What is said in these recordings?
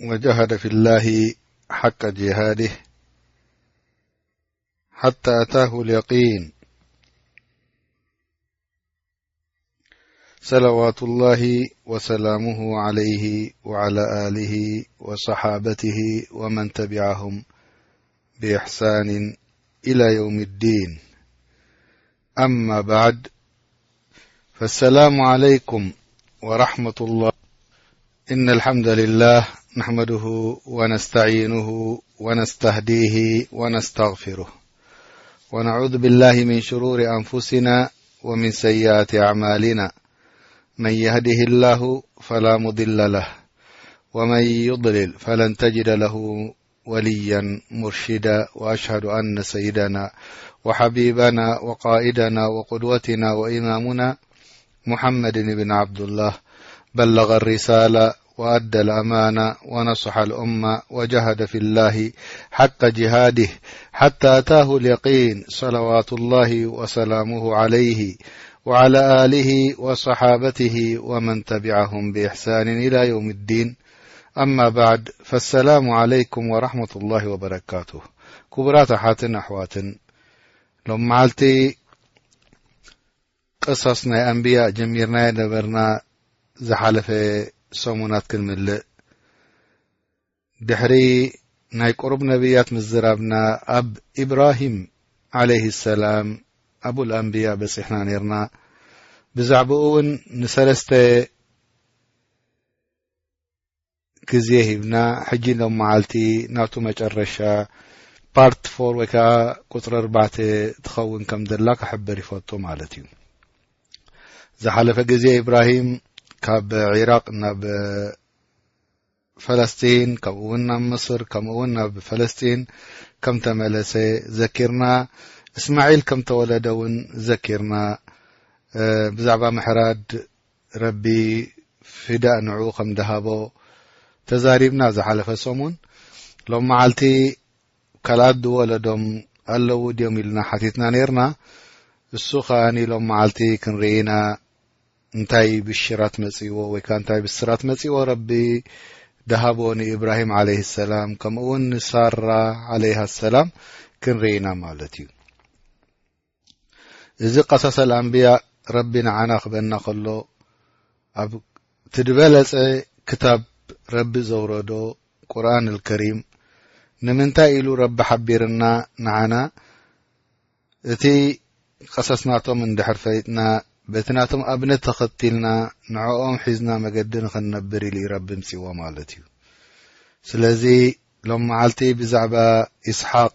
وجهد في الله حق جهاده حتى أتاه اليقين صلوات الله وسلامه عليه وعلى آله وصحابته ومن تبعهم بإحسان إلى يوم الدين أما بعد فالسلام عليكم ورحمة الله إن الحمد لله نحمده ونستعينه ونستهديه ونستغفره ونعوذ بالله من شرور أنفسنا ومن سيئات أعمالنا من يهده الله فلا مضل له ومن يضلل فلن تجد له وليا مرشدا وأشهد أن سيدنا وحبيبنا وقائدنا وقدوتنا وإمامنا محمد بن عبد الله بلغ الرسالة وأدى الأمان ونصح الأم وجهد في الله حق جهاده حتى أتاه اليقين صلوات الله وسلامه عليه وعلى ኣልህ ወصሓበትህ ወመን ተቢعهም ብإሕሳንን إላى ዮውም الዲን ኣማ ባዕድ ፈሰላሙ ዓለይኩም ወራሕመቱላሂ ወበረካቱህ ኩቡራት ኣሓትን ኣሕዋትን ሎም መዓልቲ ቅሰስ ናይ ኣንብያ ጀሚርናዮ ነበርና ዝሓለፈ ሰሙናት ክንምልእ ድሕሪ ናይ ቁሩብ ነብያት ምዝራብና ኣብ ኢብራሂም ዓለይህ ሰላም ኣቡል ኣንብያ በጺሕና ነርና ብዛዕባኡ እውን ንሰለስተ ግዜ ሂብና ሕጂ ሎም መዓልቲ ናቱ መጨረሻ ፓርት ፎር ወይ ከዓ ቁፅሪ ኣርባዕተ ትኸውን ከም ዘላ ክሕብር ይፈቱ ማለት እዩ ዝሓለፈ ግዜ ኢብራሂም ካብ ዒራቅ ናብ ፈለስጢን ከምኡ እውን ናብ ምስር ከምኡ እውን ናብ ፈለስጢን ከም ተመለሰ ዘኪርና እስማዒል ከም ተወለደ እውን ዘኪርና ብዛዕባ ምሕራድ ረቢ ፊዳእ ንዑኡ ከም ድሃቦ ተዛሪብና ዝሓለፈ ሰሙን ሎም መዓልቲ ካልኣት ድወለዶም ኣለዉ ድዮም ኢልና ሓቲትና ነርና እሱ ከኣ ሎም መዓልቲ ክንርኢና እንታይ ብሽራት መጺእዎ ወይ ከ እንታይ ብስራት መጺእዎ ረቢ ድሃቦ ንእብራሂም ዓለይ ሰላም ከምኡውን ንሳራ ዓለይሃ ሰላም ክንርኢና ማለት እዩ እዚ ቀሰሰል ኣንብያ ረቢ ንዓና ክበና ከሎ ኣብ ትድበለጸ ክታብ ረቢ ዘውረዶ ቁርን ልከሪም ንምንታይ ኢሉ ረቢ ሓቢርና ንዓና እቲ ቀሰስናቶም እንድሕር ፈሊጥና በቲ ናቶም ኣብነት ተኸትልና ንዕኦም ሒዝና መገዲ ንክንነብር ኢሉ ረቢ ምጽዎ ማለት እዩ ስለዚ ሎም መዓልቲ ብዛዕባ ኢስሓቅ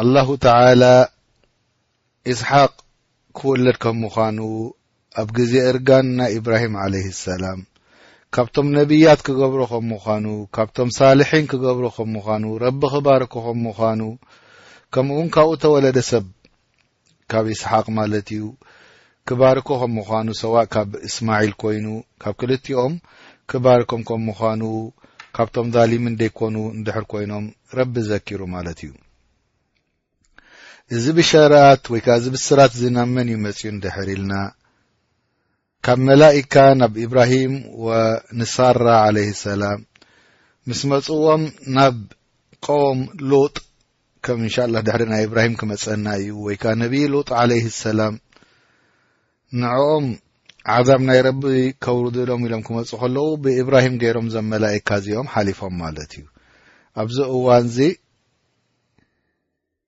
ኣላሁ ተዓላ ኢስሓቅ ክወለድ ከም ምዃኑ ኣብ ግዜ እርጋን ናይ ኢብራሂም ዓለይሂ ሰላም ካብቶም ነብያት ክገብሮ ከም ምዃኑ ካብቶም ሳልሒን ክገብሮ ከም ምዃኑ ረቢ ክባርኮ ከም ምዃኑ ከምኡውን ካብኡ ተወለደ ሰብ ካብ ኢስሓቅ ማለት እዩ ክባርኮ ከም ምዃኑ ሰዋእ ካብ እስማዒል ኮይኑ ካብ ክልቲኦም ክባርኮም ከም ምዃኑ ካብቶም ዛሊሚን ደይኮኑ እንድሕር ኮይኖም ረቢ ዘኪሩ ማለት እዩ እዚ ብሸራት ወይ ከኣ እዚ ብስራት እዚ ናብ መን እዩ መጺኡ እንድሕር ኢልና ካብ መላኢካ ናብ ኢብራሂም ወንሳራ ዓለይህ ሰላም ምስ መጽዎም ናብ ቆም ሉጥ ከም እንሻላ ድሕሪ ናይ ኢብራሂም ክመጸና እዩ ወይ ከኣ ነብዪ ሉጥ ዓለይህ ሰላም ንዕኦም ዓዛብ ናይ ረቢ ከውርድሎም ኢሎም ክመጹ ከለዉ ብኢብራሂም ገይሮም ዘም መላኢካ እዚኦም ሓሊፎም ማለት እዩ ኣብዚ እዋንዚ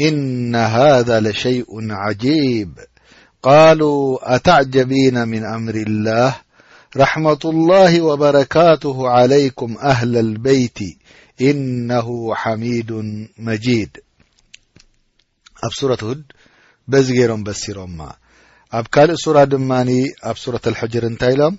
إن هذا لشيء عجيب قالوا أتعجبين من أمر الله رحمة الله وبركاته عليكم أهل البيت إنه حميد مجيد اب صورة هد بذي جيرم بسيرمما أب كالء صورة دماني اب صورة الحجر انت لم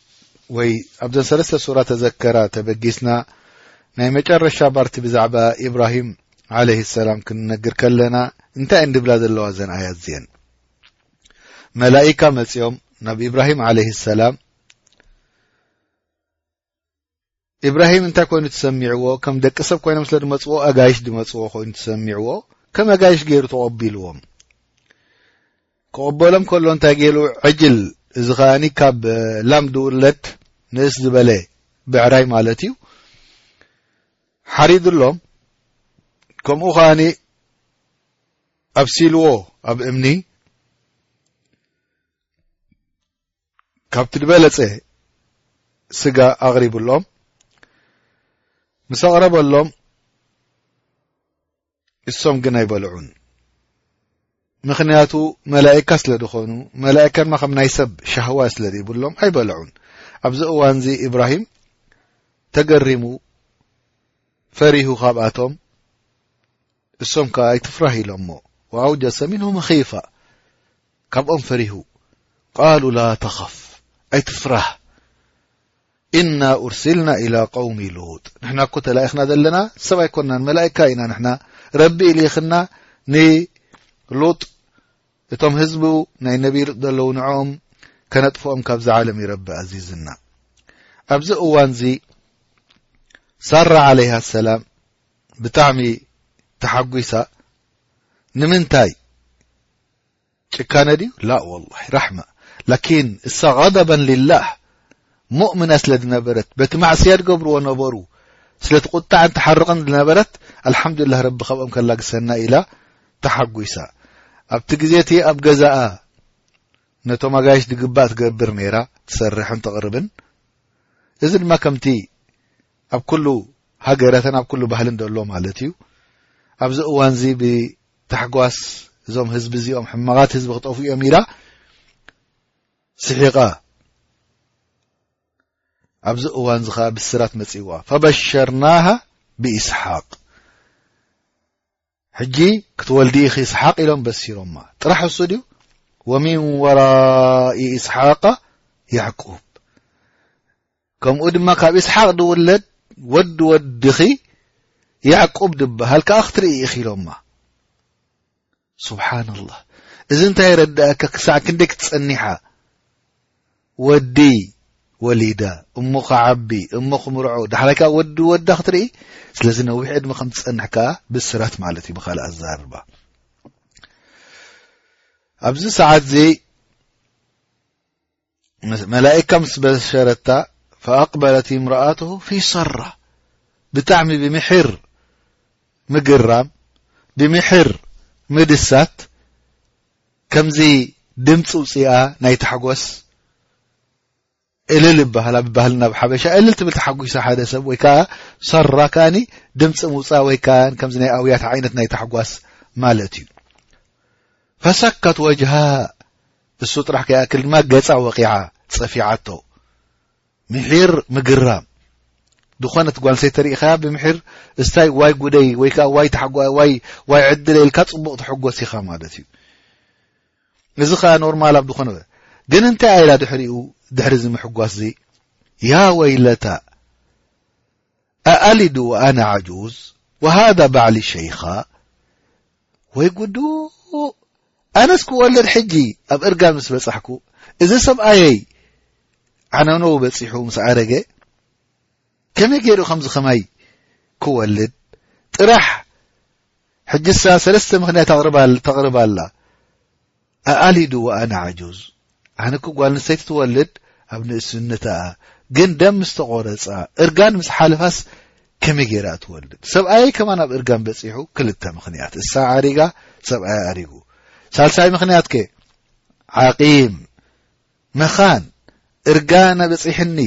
ወይ ኣብዘን ሰለስተ ሱራ ተዘከራ ተበጊስና ናይ መጨረሻ ባርቲ ብዛዕባ ኢብራሂም ዓለይሂ ሰላም ክንነግር ከለና እንታይ እየን ድብላ ዘለዋ ዘን ኣያት እዚኤን መላኢካ መጺኦም ናብ ኢብራሂም ዓለይሂ ሰላም ኢብራሂም እንታይ ኮይኑ ተሰሚዕዎ ከም ደቂ ሰብ ኮይኖም ስለ ድመጽዎ ኣጋይሽ ድመጽዎ ኮይኑ ተሰሚዕዎ ከም ኣጋይሽ ገይሩ ተቐቢልዎም ክቕበሎም ከሎ እንታይ ገይሩ ዕጅል እዚ ከኣ ካብ ላም ድውለት ንእስ ዝበለ ብዕራይ ማለት እዩ ሓሪድሎም ከምኡ ከኣ ኣብሲልዎ ኣብ እምኒ ካብቲ ድበለጸ ስጋ ኣቕሪቡሎም ምስ ኣቕረበሎም እሶም ግን ኣይበልዑን ምኽንያቱ መላእካ ስለ ድኾኑ መላእካ ድማ ከም ናይ ሰብ ሻህዋ ስለ ዘይብሎም ኣይበልዑን ኣብዚ እዋን እዚ ኢብራሂም ተገሪሙ ፈሪሁ ካብኣቶም እሶም ከኣ ኣይትፍራህ ኢሎሞ ወኣውጀሰ ምንሁም ኺፋ ካብኦም ፈሪሁ ቃሉ ላ ተኸፍ ኣይትፍራህ እና ኡርሲልና ኢላ ቀውሚ ሉጥ ንሕና እኮ ተላኢኽና ዘለና ሰብ ኣይኮናን መላእካ ኢና ንሕና ረቢ ኢልይኽና ንሉጥ እቶም ህዝቡ ናይ ነብይ ሉጥ ዘለዉ ንዕኦም ከነጥፍኦም ካብዚ ዓለም ይረቢ ኣዚዝና ኣብዚ እዋንዚ ሳራ ዓለይሃ ሰላም ብጣዕሚ ተሓጒሳ ንምንታይ ጭካነ ድዩ ላ ወላሂ ራሕማ ላኪን እሳ غضባ ልላህ ሙእምና ስለ ዝነበረት በቲ ማዕስያ ዝገብርዎ ነበሩ ስለ ትቁጣዕን ትሓርቕን ዝነበረት ኣልሓምዱላህ ረቢ ካብኦም ከላግሰና ኢላ ተሓጒሳ ኣብቲ ግዜ እቲ ኣብ ገዛኣ ነቶም ኣጋይሽ ዝግባእ ትገብር ነይራ ትሰርሕን ተቕርብን እዚ ድማ ከምቲ ኣብ ኩሉ ሃገራትን ኣብ ኩሉ ባህልን ዶ ኣሎ ማለት እዩ? ኣብዚ እዋንዚ ብታሕጓስ እዞም ህዝቢ እዚኦም ሕማቓት ህዝቢ ክጠፍኡ እዮም ኢላ ስሒቓ ኣብዚ እዋንዚ ከ ብስራት መጺእዋ ፈበሸርናሃ ብኢስሓቅ ሕጂ ክትወልዲ ኢኺ ስሓቅ ኢሎም በሲሮማ ጥራሕ እሱ ድዩ ወሚን ወራኢ ኢስሓቅ ያዕቁብ ከምኡ ድማ ካብ ኢስሓቅ ዝውለድ ወዲ ወድኺ ያዕቁብ ድበሃል ከዓ ክትርኢ ኢኺ ኢሎማ ስብሓንላህ እዚ እንታይ የረዳእካ ክሳዕ ክንደይ ክትጸኒሓ ወዲ ወሊዳ እሞ ክዓቢ እሞ ክምርዖ ዳሕራይ ከኣ ወዲ ወዳ ክትርኢ ስለዚ ነዊሕ ዕድመ ከም ትጸንሕ ከኣ ብስራት ማለት እዩ ብካልእ ኣዘራርባ ኣብዚ ሰዓት እዚ መላእካ ምስ በሸረታ ፈኣቅበለት እምርኣትሁ ፊ ሰራ ብጣዕሚ ብምሕር ምግራም ብምሕር ምድሳት ከምዚ ድምፂ ውፅኣ ናይ ታሕጎስ እልል ይበሃል ኣብ ባህልና ብ ሓበሻ እልል ትብል ተሓጒሳ ሓደ ሰብ ወይ ከዓ ሰራ ከኣ ድምፂ ምውፃ ወይ ከ ከምዚ ናይ ኣውያት ዓይነት ናይ ታሕጓስ ማለት እዩ ፈሰከት ወጅሃ እሱ ጥራሕ ከይኣክል ድማ ገፃ ወቂዓ ፀፊዓቶ ምሒር ምግራም ዝኾነት ጓልሰይ ተሪኢኻያ ብምሒር እስታይ ዋይ ጉደይ ወይ ከዓ ዋይ ታሓጓ ዋይ ዋይ ዕድለ ኢልካ ፅቡቕ ተሐጎስ ኢኻ ማለት እዩ እዚ ከዓ ኖርማል ኣብ ዝኾነ ግን እንታይ ኣይላ ድሕሪኡ ድሕሪ እዚ ምሕጓስ እዚ ያ ወይለታ ኣኣሊድ ወኣና ዓጁዝ ወሃዛ ባዕሊ ሸይኻ ወይ ጉዱእ ኣነስ ክወልድ ሕጂ ኣብ እርጋን ምስ በጻሕኩ እዚ ሰብኣየይ ዓነነዉ በጺሑ ምስ ኣረገ ከመይ ገይሩ ከምዚ ከማይ ክወልድ ጥራሕ ሕጅሳ ሰለስተ ምክንያት ተቅርባላ ኣኣሊዱ ወኣና ዓጁዝ ኣነ እኮ ጓል ኣንስተይቲ ትወልድ ኣብ ንእስነታኣ ግን ደም ምስ ተቖረጻ እርጋን ምስ ሓለፋስ ከመይ ገይራ ትወልድ ሰብኣየይ ከማን ኣብ እርጋን በጺሑ ክልተ ምኽንያት እሳ ኣሪጋ ሰብኣያ ኣሪጉ ሳልሳይ ምኽንያት ከ ዓቂም መኻን እርጋን ኣበጺሕኒ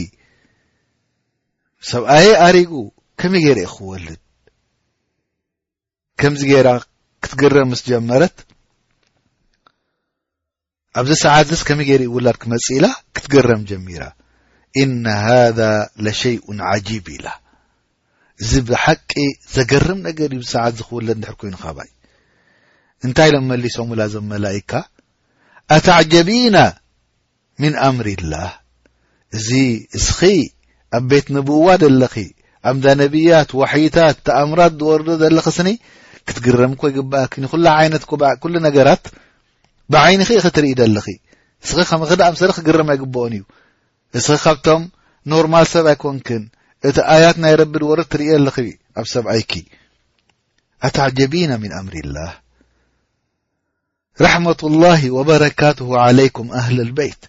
ሰብኣየ ኣሪጉ ከመይ ገይረ ክወልድ ከምዚ ገይራ ክትግረም ምስ ጀመረት ኣብዚ ሰዓት እዚስ ከመይ ገይሩ ውላድ ክመጽእ ኢላ ክትግረም ጀሚራ ኢነ ሃذ ለሸይኡን ዓጂብ ኢላ እዚ ብሓቂ ዘገርም ነገር እዩ ሰዓት ዝክውለድ ንድሕር ኮይኑ ካባይ እንታይ ኢሎም መሊሶምላ ዞም መላይካ ኣተዕጀቢና ሚን ኣምሪላህ እዚ እስኺ ኣብ ቤት ንብዋ ደለኺ ኣምዳ ነብያት ዋሕይታት ተኣምራት ዝወርዶ ዘለኺ ስኒ ክትግረም እኮ ይግብኣኪ ንኩላ ዓይነት ኩባዕ ኩሉ ነገራት ብዓይንኺ ኢኺ ትርኢ ደለኺ እስኺ ከምኺ ዳኣ ምሰሪ ክግረም ኣይግብኦን እዩ እስኺ ካብቶም ኖርማል ሰብ ኣይኮንክን እቲ ኣያት ናይ ረቢ ዝወርድ ትርኢ ኣለኺ ኣብ ሰብኣይኪ ኣታዕጀቢና ሚን ኣምሪላህ ራሕመቱ ላሂ ወበረካትሁ ዓለይኩም ኣህል ልበይት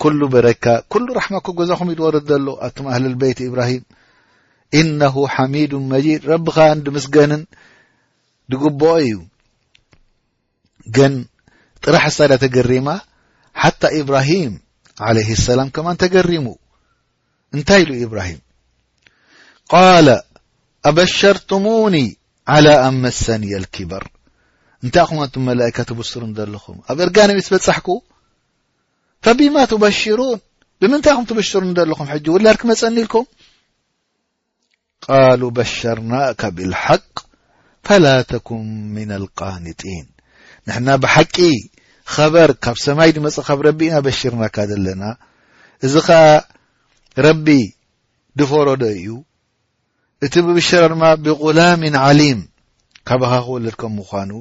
ኩሉ በረካ ኩሉ ራሕማ ኮ ገዛኹም ዩ ድወርድ ዘሎ ኣቱም ኣህል ልበይት ኢብራሂም ኢነሁ ሓሚዱ መጂድ ረቢ ኸዓ ንድምስገንን ድግብኦ እዩ ግን ጥራሕ እሳ ዳ ተገሪማ ሓታ ኢብራሂም ዓለይህ ሰላም ከማን ተገሪሙ እንታይ ኢሉ ኢብራሂም ቃለ ኣበሸርቱሙኒ ዓላ ኣመሰኒ ኣልኪበር እንታይ ኹም ኣንቱም መላእካ ትብስሩን ዘለኹም ኣብ እርጋኒ ምስ በጻሕኩ ፈቢማ ትበሽሩን ብምንታይ ኹም ትብሽሩን ዘለኹም ሕጂ ውላድ ክመጸኒ ኢልኩም ቃሉ በሸርናከ ብልሓቅ ፈላ ተኩን ምነ ልቃኒጢን ንሕና ብሓቂ ኸበር ካብ ሰማይ ድመጽእ ካብ ረቢ ኢና በሽርናካ ዘለና እዚ ኸኣ ረቢ ድፈረዶ እዩ እቲ ብብሸራ ድማ ብቁላምን ዓሊም ካባኻ ክወለድ ከም ምዃኑ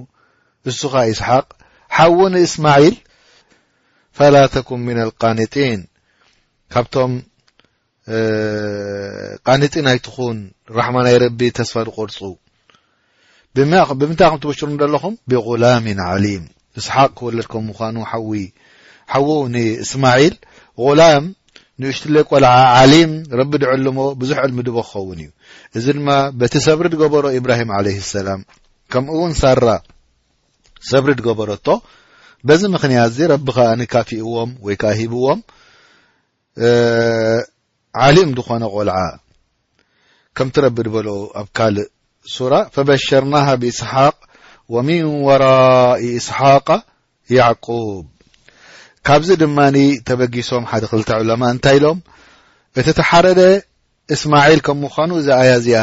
እሱ ኸኣ ይስሓቅ ሓዉ ንእስማዒል ፈላ ተኩን ምነ ልቃኒጢን ካብቶም ቃንጢን ኣይትኹን ራሕማ ናይ ረቢ ተስፋ ድቆርፁ ብምንታይ ከም ትበሽሩ ዘለኹም ብغላሚን ዓሊም እስሓቅ ክወለድ ከም ምዃኑ ሓዊ ሓዉ ንእስማዒል غላም ንእሽትለ ቆልዓ ዓሊም ረቢ ድዕልሞ ብዙሕ ዕልሚ ድቦ ክኸውን እዩ እዚ ድማ በቲ ሰብሪ ድገበሮ ኢብራሂም ዓለይ ሰላም ከምኡ እውን ሳራ ሰብሪ ድገበረቶ በዚ ምኽንያት እዚ ረቢ ከኣ ንካፊእዎም ወይ ከዓ ሂብዎም ዓሊም ዝኾነ ቆልዓ ከምቲ ረቢ ድበሎ ኣብ ካልእ ሱራ ፈበሸርናሃ ብእስሓቅ ወሚን ወራኢ እስሓቅ ያዕቁብ ካብዚ ድማ ተበጊሶም ሓደ ክልተ ዕለማ እንታይ ኢሎም እቲ ተሓረደ እስማዒል ከም ምዃኑ እዚ ኣያ እዚኣ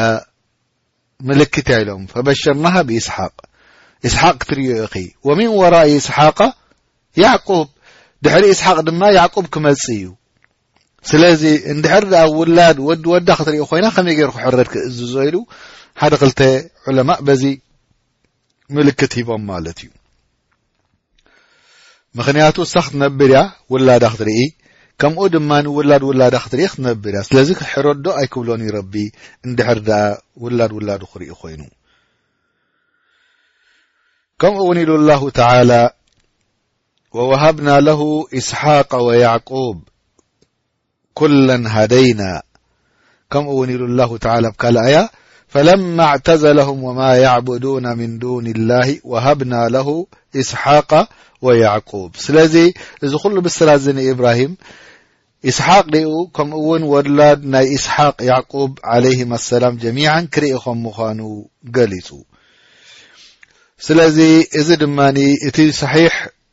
ምልክት እያ ኢሎም ፈበሸርናሃ ብኢስሓቅ ኢስሓቅ ክትርእዮ ኢኺ ወሚን ወራኢ ኢስሓቀ ያዕቁብ ድሕሪ ኢስሓቅ ድማ ያዕቁብ ክመጽእ እዩ ስለዚ እንድሕር ድኣ ውላድ ወዲ ወዳ ክትሪኦ ኮይና ከመይ ገይሩ ክሕረድ ክእዝዞ ኢሉ ሓደ ክልተ ዑለማእ በዚ ምልክት ሂቦም ማለት እዩ ምክንያቱ እሳ ክትነብር እያ ውላዳ ክትርኢ ከምኡ ድማ ውላድ ውላዳ ክትርኢ ክትነብር እያ ስለዚ ሕረዶ ኣይክብሎን እዩ ረቢ እንድሕር ዳ ውላድ ውላዱ ክርኢ ኮይኑ ከምኡ እውን ኢሉ ላሁ ተላ ወወሃብና ለሁ ኢስሓቅ ወያዕቁብ ኩለን ሃደይና ከምኡ ውን ኢሉ ላሁ ተላ ብ ካልእ ኣያ ፈለማ ኣዕተዘለሁም ወማ ያዕቡዱና ምን ዱን ላሂ ወሃብና ለሁ ኢስሓቃ ወያዕቁብ ስለዚ እዚ ኩሉ ብስራት እዚ ንኢብራሂም ኢስሓቅ ሪኡ ከምኡ ውን ወላድ ናይ ኢስሓቅ ያዕቁብ ዓለይህም ኣሰላም ጀሚዓን ክርኢ ኸም ምዃኑ ገሊጹ ስለዚ እዚ ድማ እቲ ሰሒሕ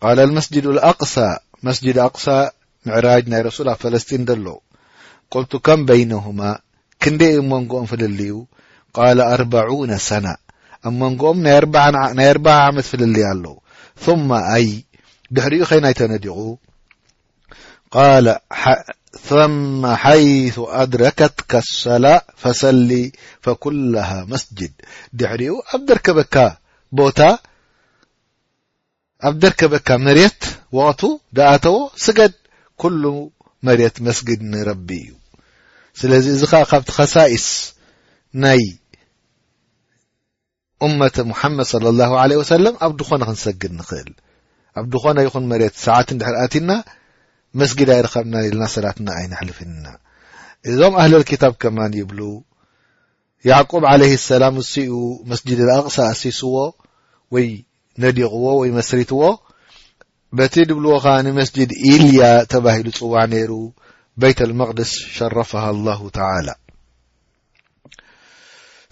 قال المسجد الأقصى مسجد أقصى معراج ናي رسول ف فلسطين د لو قلت كم بينهما كند منقؤم فللي قال أربعون سنة منقኦم ي أربع عمت فللي ኣلو ثم أي دحرኡ خي ني تنዲغ قال ثم حيث أدركتكالسلا فسلي فكلها مسجد دحرኡ اب دركبك بتا ኣብ ደርከበካ መሬት ወቅቱ ደኣተዎ ስገድ ኩሉ መሬት መስጊድ ንረቢ እዩ ስለዚ እዚ ከኣ ካብቲ ከሳኢስ ናይ ኡመተ ሙሓመድ صለ ላሁ ለ ወሰለም ኣብ ድኾነ ክንሰግድ ንኽእል ኣብ ድኾነ ይኹን መሬት ሰዓት እንድሕር ኣትና መስጊድ ኣይረኸብና ኢልና ሰላትና ኣይነሕልፍን ኢና እዞም ኣህለል ክታብ ከማን ይብሉ ያዕቁብ ዓለይሂ ሰላም ንሱ'ዩ መስጂደል ኣቕሳ ኣሲስዎ ወይ ነዲቕዎ ወይ መስሪትዎ። በቲ ድብልዎ ከኣ ንመስጂድ ኢልያ ተባሂሉ ዝጽዋዕ ነይሩ። በይተል መቕድስ ሸረፈሃ ኣላሁ ተዓላ።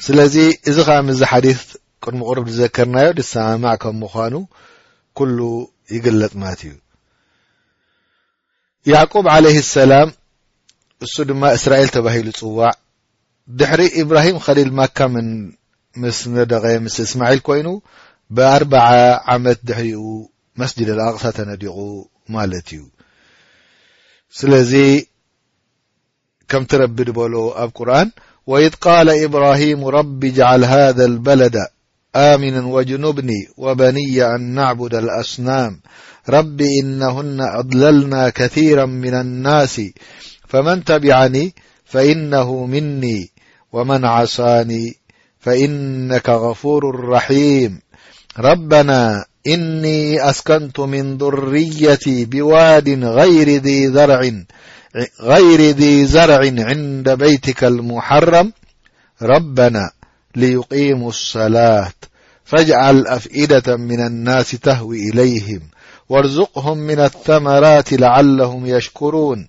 ስለዚ እዚ ከኣ ምስዚ ሓዲስ ቅድሚ ቁሩብ ዝዘከርናዮ ዝሰማማዕ ከም ምዃኑ ኩሉ ይግለጽ ማለት እዩ። ያዕቁብ ዓለይህ ሰላም እሱ ድማ እስራኤል ተባሂሉ ጽዋዕ ድሕሪ ኢብራሂም ኸሊል ማካ ምስ ነደቐ ምስ እስማዒል ኮይኑ ብኣርባዓ ዓመት ድሕሪኡ መስጅድ ኣልኣቕሳ ተነዲቑ ማለት እዩ ስለዚ كم تربي دبله اب قرآن وإذ قال إبراهيم رب اجعل هذا البلد آمنا وجنبني وبني أن نعبد الأصنام رب إنهن أضللنا كثيرا من الناس فمن تبعني فإنه مني ومن عصاني فإنك غفور رحيم ربنا إني أسكنت من ذريتي بواد غير ذي زرع عند بيتك المحرم ربنا ليقيموا الصلاة فاجعل أفئدة من الناس تهوي إليهم وارزقهم من الثمرات لعلهم يشكرون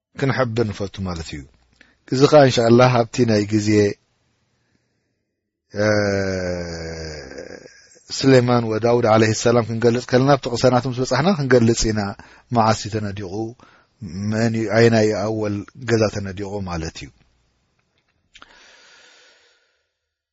ክንሕብር ንፈቱ ማለት እዩ እዚ ከዓ እንሻላ ኣብቲ ናይ ግዜ ስሌማን ወዳውድ ለ ሰላም ክንገልፅ ከለና ብቲ ቅሰናት ምስ በፃሕና ክንገልፅ ኢና መዓስ ዩ ተነዲቑ መን ዩ ኣይናይ ኣወል ገዛ ተነዲቑ ማለት እዩ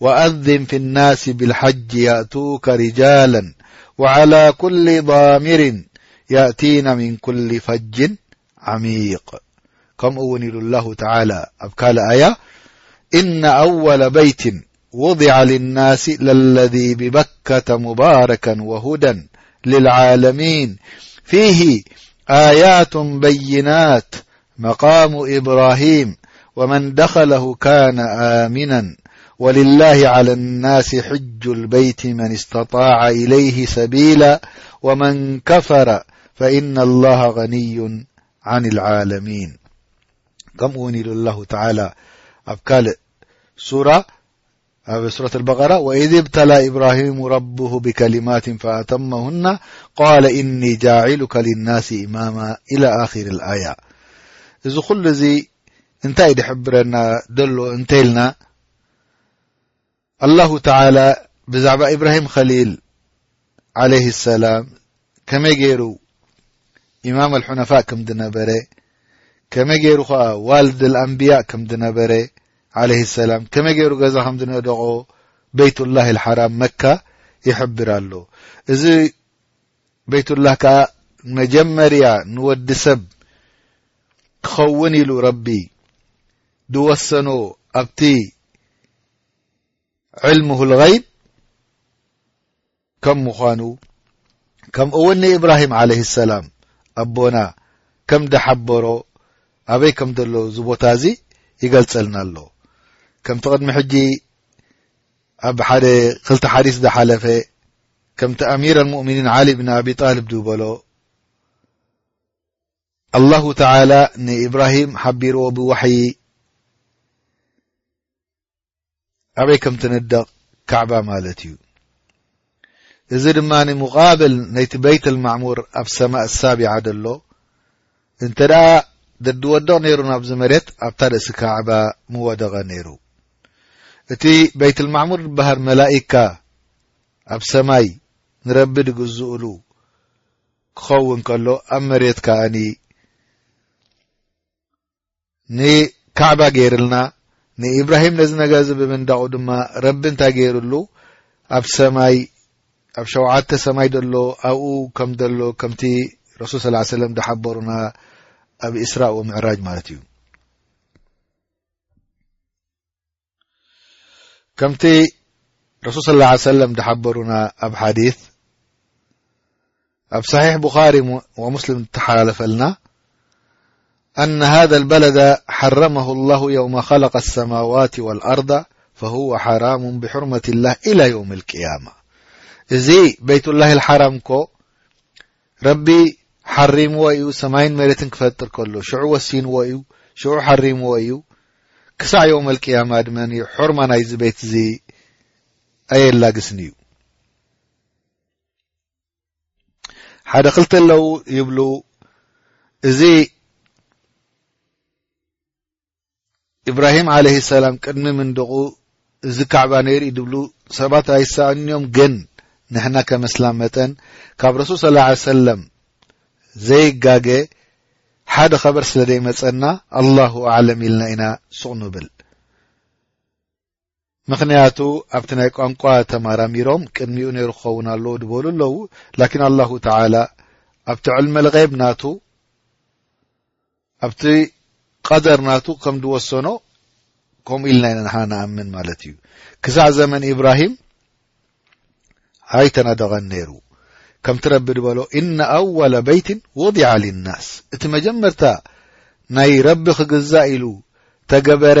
وأنذم في الناس بالحج يأتوك رجالا وعلى كل ضامر يأتين من كل فج عميق كم ونل الله تعالى أبكالآي إن أول بيت وضع للناس للذي ببكة مباركا وهدى للعالمين فيه آيات بينات مقام إبراهيم ومن دخله كان آمنا ولله على الناس حج البيت من استطاع إليه سبيلا ومن كفر فإن الله غني عن العالمين كم وند الله تعالى أبكالسورة صورة البرا وإذ ابتلى إبراهيم ربه بكلمات فأتمهن قال إني جاعلك للناس اماما إلى آخر الآية እዚ خل ዚ انتይ دحبرنا دلو انتإلنا الله تعالى بዛعب إبراهم خليل ዓለይሂ ሰላም ከመይ ገይሩ ኢማም ኣልሑነፋእ ከም ዝነበረ ከመይ ገይሩ ኸዓ ዋልድ ኣልኣንብያእ ከም ዝነበረ ዓለይሂ ሰላም ከመይ ገይሩ ገዛ ከም ዝነደቖ በይቱላህ ልሓራም መካ ይሕብር ኣሎ እዚ በይቱላህ ከዓ መጀመርያ ንወዲ ሰብ ክኸውን ኢሉ ረቢ ዝወሰኖ ኣብቲ ዕልምሁ ልገይብ ከም ምዃኑ ከምኡ እውን ንኢብራሂም ዓለይ ሰላም ኣቦና ከም ድሓበሮ ኣበይ ከም ዘሎ እዚ ቦታ እዚ ይገልጸልና ኣሎ ከምቲ ቅድሚ ሕጂ ኣብ ሓደ ክልተ ሓዲስ ዝሓለፈ ከምቲ ኣሚር ኣልሙእምኒን ዓሊ ብን ኣቢ ጣልብ ዝበሎ ኣላሁ ተላ ንኢብራሂም ሓቢርዎ ብዋሕይ ኣበይ ከም ትንደቕ ካዕባ ማለት እዩ እዚ ድማ ሙቃብል ናይቲ ቤይት ልማዕሙር ኣብ ሰማእ ሳቢዓ ደሎ እንተ ደኣ ደድወድቕ ነይሩ ናብዚ መሬት ኣብታ ርእሲ ካዕባ ምወደቐ ነይሩ እቲ ቤይት ልማዕሙር ዝበሃል መላኢካ ኣብ ሰማይ ንረቢ ድግዝኡሉ ክኸውን ከሎ ኣብ መሬት ከኣኒ ንካዕባ ገይርልና ንኢብራሂም ነዚ ነገር እዚ ብምንዳቑ ድማ ረቢ እንታይ ገይርሉ ኣብ ሰማይ ኣብ ሸውዓተ ሰማይ ዘሎ ኣብኡ ከም ዘሎ ከምቲ ረሱል ስ ሰለም ዝሓበሩና ኣብ እስራእ ምዕራጅ ማለት እዩ كمቲ رسሱول صى اله عليه وسلم دحبሩن ኣب حديث أብ صحيح بخاري ومسلم تحلفلናا أن هذا البلد حرمه الله يوم خلق السماوات والأرض فهو حرام بحرمة الله إلى يوم القيامة እዚ بيት الله الحرم ك ረቢ ሓሪምዎ እዩ ሰማይን መሬትን ክፈጥር ከሎ ሽዑ ወሲንዎ እዩ ሽዑ ሓሪምዎ እዩ ክሳዕ ዮም ኣልቅያማ ድማ ሑርማ ናይዚ ቤት እዚ ኣየላግስን እዩ ሓደ ክልተ ኣለው ይብሉ እዚ ኢብራሂም ዓለይሂ ሰላም ቅድሚ ምንዳቑ እዚ ካዕባ ነይሩ እዩ ዝብሉ ሰባት ኣይሰኣኑን እዮም። ግን ንሕና ከም እስላም መጠን ካብ ረሱል ሰለላሁ ዓለይሂ ወሰለም ዘይጋገ ሓደ ኸበር ስለ ዘይመጸና ኣላሁ ኣዕለም ኢልና ኢና ሱቕ ንብል። ምክንያቱ ኣብቲ ናይ ቋንቋ ተማራሚሮም ቅድሚኡ ነይሩ ክኸውን ኣለዎ ድበሉ ኣለዉ ላኪን ኣላሁ ተላ ኣብቲ ዕልመ ልቀብ ናቱ ኣብቲ ቀደር ናቱ ከም ዝወሰኖ ከምኡ ኢልና ኢና ንሓና ንኣምን ማለት እዩ ክሳዕ ዘመን ኢብራሂም ኣይተናደቐን ነይሩ ከምቲ ረቢ ድበሎ እነ ኣወለ በይትን ወዲዓ ልናስ እቲ መጀመርታ ናይ ረቢ ክግዛእ ኢሉ ተገበረ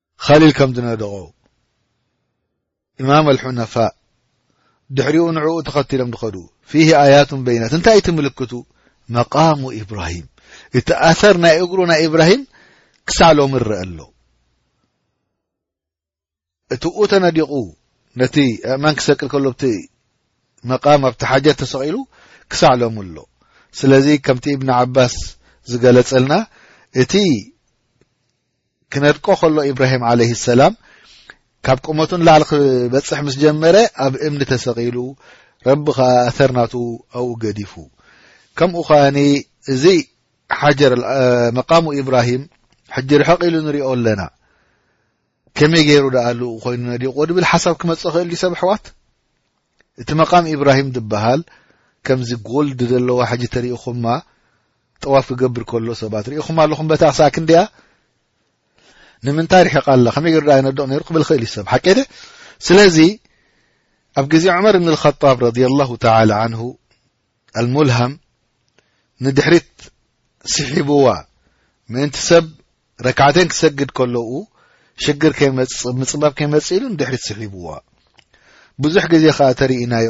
ኸሊል ከም ዝነደቖ ኢማም ኣልሑነፋእ ድሕሪኡ ንዕኡ ተኸቲሎም ዝኸዱ ፊሂ ኣያቱን በይናት እንታይ እቲ ምልክቱ መቃሙ ኢብራሂም እቲ ኣሰር ናይ እግሩ ናይ ኢብራሂም ክሳዕ ሎሚ ይረአ ኣሎ እቲ ኡ ተነዲቑ ነቲ ኣእማን ክሰቅል ከሎ ብቲ መቃም ኣብቲ ሓጀት ተሰቒሉ ክሳዕ ሎሚ ኣሎ ስለዚ ከምቲ እብኒ ዓባስ ዝገለጸልና እቲ ክነድቆ ከሎ ኢብራሂም ዓለይሂ ሰላም ካብ ቁመቱ ንላዕሊ ክበጽሕ ምስ ጀመረ ኣብ እምኒ ተሰቒሉ ረቢ ከኣ ኣተር ናቱ ኣብኡ ገዲፉ ከምኡ ከኣኒ እዚ ሓጀር መቃሙ ኢብራሂም ሕጂ ርሕቕ ኢሉ ንሪኦ ኣለና ከመይ ገይሩ ደኣ ኣሉ ኮይኑ ነዲቑዎ ድብል ሓሳብ ክመጽ ክእል ዩ ሰብ ኣሕዋት እቲ መቃም ኢብራሂም ዝበሃል ከምዚ ጎልዲ ዘለዋ ሕጂ ተሪኢኹማ ጠዋፍ ክገብር ከሎ ሰባት ርኢኹም ኣለኹም በታ ክሳዕ ክንደያ ንምንታይ ርሒቃ ኣላ ከመይ ገይሩ ዳኣ ይነድቕ ነይሩ ክብል ይኽእል እዩ ሰብ ሓቂ ደ ስለዚ ኣብ ግዜ ዑመር እብን ልኸጣብ ረድ ላሁ ተላ ዓንሁ ኣልሙልሃም ንድሕሪት ስሒብዋ ምእንቲ ሰብ ረክዓተን ክሰግድ ከለዉ ሽግር ከይመፅእ ምፅባብ ከይመፅእ ኢሉ ንድሕሪት ስሒብዋ ብዙሕ ግዜ ከዓ ተርኢናዮ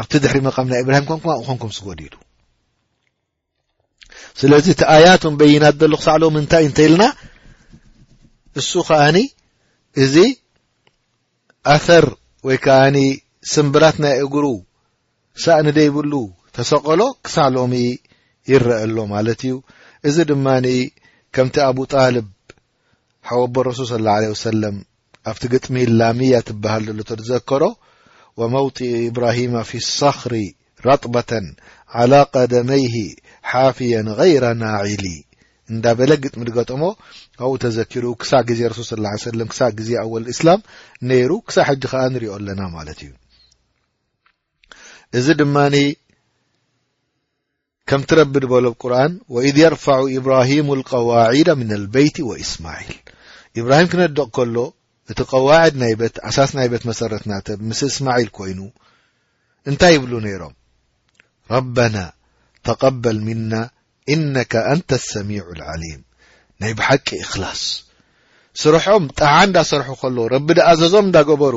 ኣብቲ ድሕሪ መቃም ናይ እብራሂም ኮንኩም ኣብኡ ኮንኩም ስጎዱ ኢሉ ስለዚ እቲ ኣያቱን በይናት ዘሎ ክሳዕ ሎሚ እንታይ እንተ ኢልና እሱ ከዓኒ እዚ ኣፈር ወይ ከዓኒ ስምብራት ናይ እግሩ ሳእኒ ደይብሉ ተሰቀሎ ክሳዕ ሎሚ ይረአ ኣሎ ማለት እዩ እዚ ድማ ከምቲ ኣቡ ጣልብ ሓወቦ ረሱል ስ ለ ወሰለም ኣብቲ ግጥሚ ላምያ ትበሃል ዘሎ ተትዘከሮ ወመውጢኢ ኢብራሂማ ፊ ሰኽሪ ረጥበተን ዓላ ቀደመይሂ ሓፍየን ገይረ ናዒሊ እንዳበለ ግጥሚ ድገጠሞ ኣብኡ ተዘኪሩ ክሳዕ ግዜ ረሱል ስ ላ ሰለም ክሳዕ ግዜ ኣወል እስላም ነይሩ ክሳዕ ሕጂ ከዓ ንሪኦ ኣለና ማለት እዩ እዚ ድማ ከምቲ ረቢ ድበሎ ኣብ ቁርኣን ወኢዝ የርፋዑ ኢብራሂሙ ልቀዋዒዳ ምነ ልበይቲ ወኢስማዒል ኢብራሂም ክነድቕ ከሎ እቲ ቀዋዕድ ናይ በት ኣሳስ ናይ በት መሰረት ናተብ ምስ እስማዒል ኮይኑ እንታይ ይብሉ ነይሮም ረበና ተቀበል ምና እነካ ኣንተ ሰሚዑ ልዓሊም ናይ ብሓቂ እክላስ ስርሖም ጣዓ እንዳሰርሑ ከለዉ ረቢ ድኣዘዞም እንዳገበሩ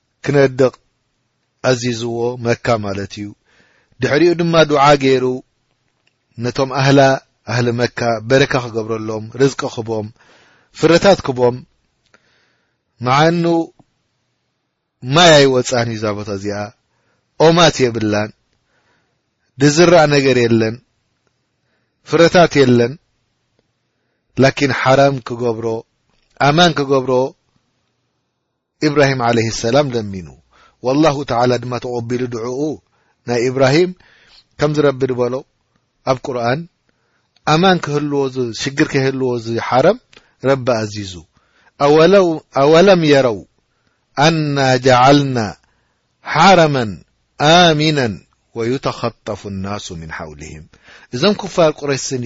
ክነድቕ ኣዚዝዎ፣ መካ ማለት እዩ። ድሕሪኡ ድማ ዱዓ ገይሩ ነቶም ኣህላ ኣህሊ መካ በረካ ክገብረሎም፣ ርዝቂ ክቦም፣ ፍረታት ክቦም መዓኑ ማይ ኣይወፃን እዩ ዛቦታ እዚኣ ኦማት የብላን ድዝራእ ነገር የለን ፍረታት የለን ላኪን ሓራም ክገብሮ ኣማን ክገብሮ ኢብራሂም ዓለይሂ ሰላም ለሚኑ ወላሁ ተዓላ ድማ ተቆቢሉ ድዑኡ ናይ ኢብራሂም ከምዚ ረቢ ድበሎ ኣብ ቁርኣን ኣማን ክህልዎ ዝ ሽግር ከይህልዎ ዝ ሓረም ረቢ ኣዚዙ ኣወለም የረው ኣና ጀዓልና ሓረመን ኣሚነን ወዩተኸጠፉ ናሱ ምን ሓውልህም እዞም ኩፋር ቁረሽ ስኒ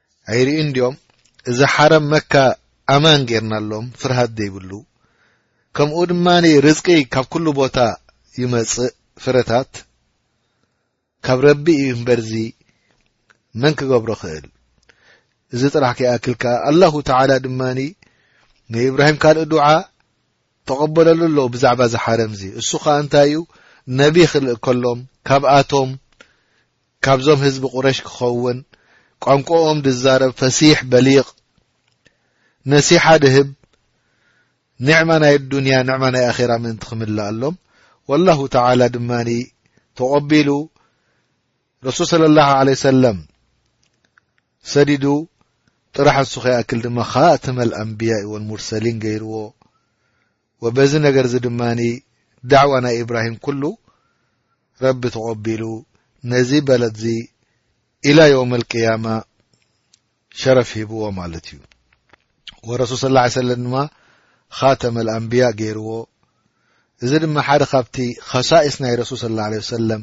ኣይርእዩን ድዮም እዚ ሓረም መካ ኣማን ጌርናሎም ፍርሃት ዘይብሉ ከምኡ ድማ ርዝቂ ካብ ኩሉ ቦታ ይመጽእ ፍረታት ካብ ረቢ እዩ እምበርዚ መን ክገብሮ ክእል እዚ ጥራሕ ከይኣክል ከኣ ኣላሁ ተዓላ ድማ ንኢብራሂም ካልእ ዱዓ ተቐበለሉ ኣለዉ ብዛዕባ ዝሓረምዚ እሱ ኸዓ እንታይ እዩ ነቢ ክልእ ከሎም ካብኣቶም ካብዞም ህዝቢ ቁረሽ ክኸውን ቋንቁኦም ድዛረብ ፈሲሕ በሊቅ ነሲሓ ድህብ ኒዕማ ናይ ኣዱንያ ኒዕማ ናይ ኣኼራ ምእንቲ ክምልኣሎም ወላሁ ተዓላ ድማ ተቆቢሉ ረሱል ሰለላሁ ዓለይሂ ወሰለም ሰዲዱ ጥራሕ እሱ ከይኣክል ድማ ኻእተመል ኣንብያኢ ወልሙርሰሊን ገይርዎ ወበዚ ነገርዚ ድማ ዳዕዋ ናይ ኢብራሂም ኩሉ ረቢ ተቐቢሉ ነዚ በለድዚ ኢላ ዮውመል ቅያማ ሸረፍ ሂብዎ ማለት እዩ ወረሱል ስለ ላ ሰለም ድማ ኻተመል ኣንብያ ገይርዎ እዚ ድማ ሓደ ካብቲ ኸሳኢስ ናይ ረሱል ስለ ላ ሰለም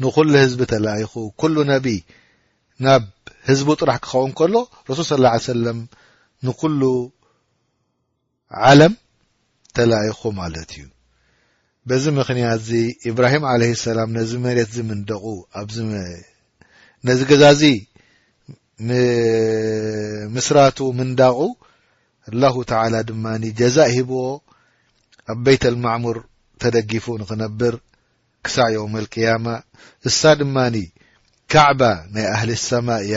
ንኹሉ ህዝቢ ተላኢኹ ኩሉ ነቢ ናብ ህዝቡ ጥራሕ ክኸውን ከሎ ረሱል ስለ ላ ሰለም ንኩሉ ዓለም ተላኢኹ ማለት እዩ። በዚ ምኽንያትዚ ኢብራሂም ዓለይሂ ሰላም ነዚ መሬትዚ ምንደቑ ኣብዚ ነዚ ገዛዚ ምስራቱ ምንዳቑ ኣላሁ ተዓላ ድማ ጀዛእ ሂብዎ ኣብ በይተል ማዕሙር ተደጊፉ ንኽነብር ክሳዕ የውመል ቅያማ እሳ ድማ ካዕባ ናይ ኣህሊ ሰማ እያ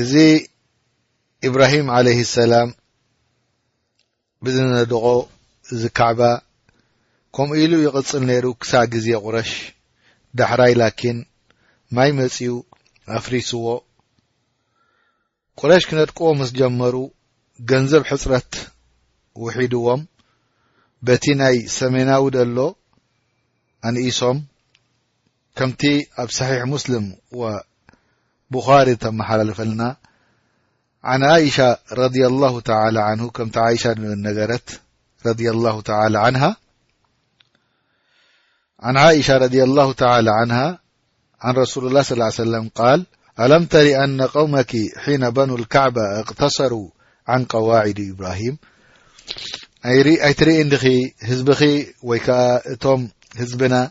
እዚ ኢብራሂም ዓለይህ ሰላም ብዝነደቖ እዚ ካዕባ ከምኡ ኢሉ ይቕጽል ነይሩ ክሳዕ ግዜ ቑረሽ ዳሕራይ ላኪን ማይ መጺኡ ኣፍሪስዎ ቁረሽ ክነድቅዎ ምስ ጀመሩ ገንዘብ ሕጽረት ውሒድዎም በቲ ናይ ሰሜናዊ ደሎ ኣንኢሶም كمت أب صحيح مسلم وبخاري تمحللفلنا عن عئشة رضي الله تعالى عنه كمت عاشة نرت رضي الله تالى عها عن عائشة رضي الله تعالى عنها عن رسول الله صلىال عليه وسلم قال الم تري أن قومك حين بنوا الكعبة اقتصروا عن قواعد إبراهيم أيتر انخ هزبخ وي ك تم هزبنا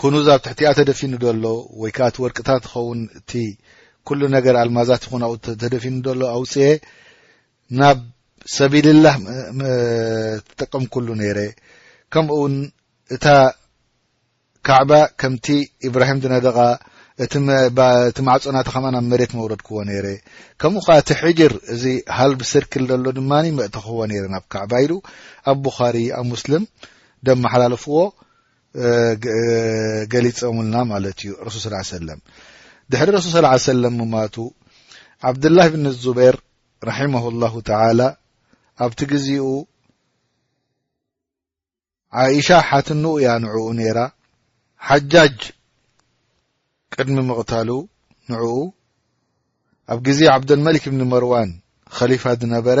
ኩኑዝ ኣብ ትሕቲኣ ተደፊኑ ዶሎ ወይ ከኣ እቲ ወርቅታት ዝኸውን እቲ ኩሉ ነገር ኣልማዛት ይኹን ኣብኡ ተደፊኑ ዶሎ ኣውጽኤ ናብ ሰቢልላህ ተጠቀምኩሉ ነይረ ከምኡውን እታ ካዕባ ከምቲ ኢብራሂም ዝነደቓ እቲ ማዕጾናታ ከማን ኣብ መሬት መውረድክዎ ነይረ ከምኡ ከዓ እቲ ሕጅር እዚ ሃልብ ስርክል ዘሎ ድማ መእተኽዎ ነይረ ናብ ካዕባ ኢሉ ኣብ ቡኻሪ ኣብ ሙስልም ደመሓላለፍዎ ገሊፀሙልና ማለት እዩ ረሱል ስ ሰለም ድሕሪ ረሱል ስ ሰለም ምማቱ ዓብድላህ ብን ዙበይር ራሒማሁ ላሁ ተላ ኣብቲ ግዜኡ ዓእሻ ሓትንኡ እያ ንዕኡ ነይራ ሓጃጅ ቅድሚ ምቕታሉ ንዕኡ ኣብ ግዜ ዓብደልመሊክ ብኒ መርዋን ኸሊፋ ዝነበረ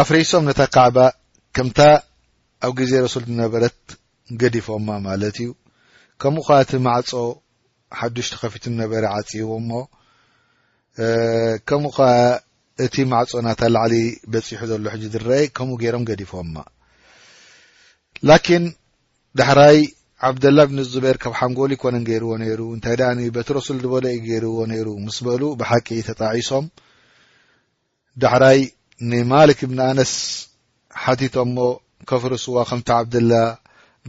ኣፍሪሶም ነታ ካዕባ ከምታ ኣብ ግዜ ረሱል ዝነበረት ገዲፎማ ማለት እዩ ከምኡ ኸዓ እቲ ማዕፆ ሓዱሽ ተኸፊቱ ዝነበረ ዓፅይዎሞ ከምኡ ኸዓ እቲ ማዕፆ ናታ ላዕሊ በፂሑ ዘሎ ሕጂ ዝረኣይ ከምኡ ገይሮም ገዲፎማ ላኪን ዳሕራይ ዓብደላ ብኒ ዙበር ካብ ሓንጎል ይኮነን ገይርዎ ነይሩ እንታይ ደ በቲ ረሱል ዝበሎ ዩ ገይርዎ ነይሩ ምስ በሉ ብሓቂ ተጣዒሶም ዳሕራይ ንማልክ ብን ኣነስ ሓቲቶሞ ከፍርስዋ ከምቲ ዓብደላ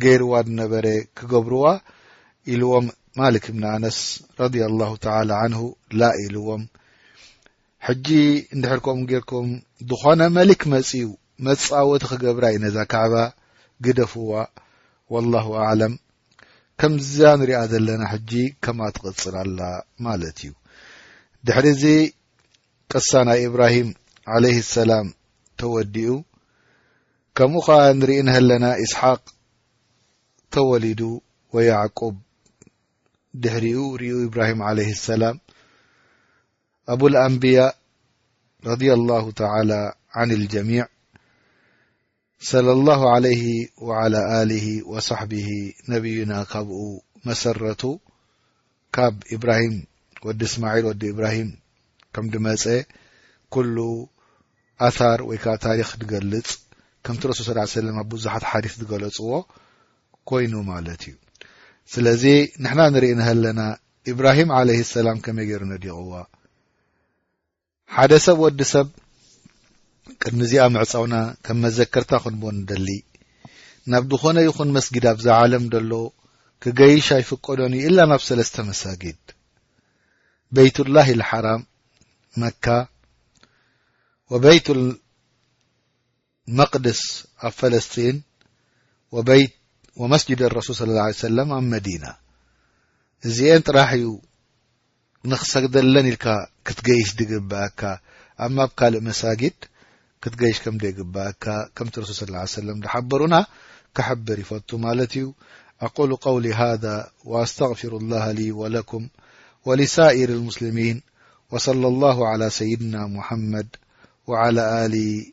ገይርዋ ድነበረ ክገብርዋ ኢልዎም ማልክ ብን ኣነስ ረዲ ኣላሁ ተላ ዓንሁ ላ ኢልዎም ሕጂ እንድሕር ከምኡ ጌርኩም ዝኾነ መሊክ መፅዩ መፃወቲ ክገብራ እዩ ነዛ ካዕባ ግደፍዋ ወላሁ ኣዕለም ከምዛ ንሪኣ ዘለና ሕጂ ከማ ትቕፅል ኣላ ማለት እዩ ድሕሪ እዚ ቅሳ ናይ እብራሂም ዓለይሂ ሰላም ተወዲኡ ከምኡ ከኣ ንርኢ ንሀለና ኢስሓቅ ተወሊዱ ወያዕቁብ ድሕሪኡ ሪኡ እብራሂም ዓለይሂ ሰላም ኣቡልኣንብያ ረድያ ላሁ ተዓላ ዓን ልጀሚዕ ሰለላሁ ዓለይሂ ወዓላ ኣሊሂ ወሳሕቢሂ ነብዩና ካብኡ መሰረቱ ካብ ኢብራሂም ወዲ እስማዒል ወዲ ኢብራሂም ከም ድመጸ ኩሉ ኣታር ወይ ከዓ ታሪኽ ድገልጽ ከምቲ ረሱል ሰለላሁ ዓለይሂ ወሰለም ኣብ ብዙሓት ሓዲስ ዝገለጽዎ ኮይኑ ማለት እዩ ስለዚ ንሕና ንርኢ ንሀለና ኢብራሂም ዓለይሂ ሰላም ከመይ ገይሩ ነዲቕዋ ሓደ ሰብ ወዲ ሰብ ቅድሚ እዚኣ ምዕጻውና ከም መዘከርታ ክንቦ ንደሊ ናብ ድኾነ ይኹን መስጊድ ኣብዛ ዓለም ደሎ ክገይሽ ኣይፍቀዶን እዩ እላ ናብ ሰለስተ መሳጊድ በይቱላህ ልሓራም መካ ወበይቱ መቅድስ ኣብ ፈለስጢን ወበይት ወመስጅድ ረሱል ስለ ላ ሰለም ኣብ መዲና እዚኤን ጥራሕ እዩ ንክሰግደለን ኢልካ ክትገይሽ ድግብኣካ ኣማ ኣብ ካልእ መሳጊድ ክትገይሽ ከም ደይግብኣካ ከምቲ ረሱል ስለ ላ ሰለም ዝሓበሩና ክሕብር ይፈቱ ማለት እዩ ኣቁሉ ቀውሊ ሃذ ወኣስተغፊሩ ላሃ ሊ ወለኩም ወሊሳኢር ልሙስልሚን ወሰለ ላሁ ዓላ ሰይድና ሙሓመድ ወዓላ ኣሊ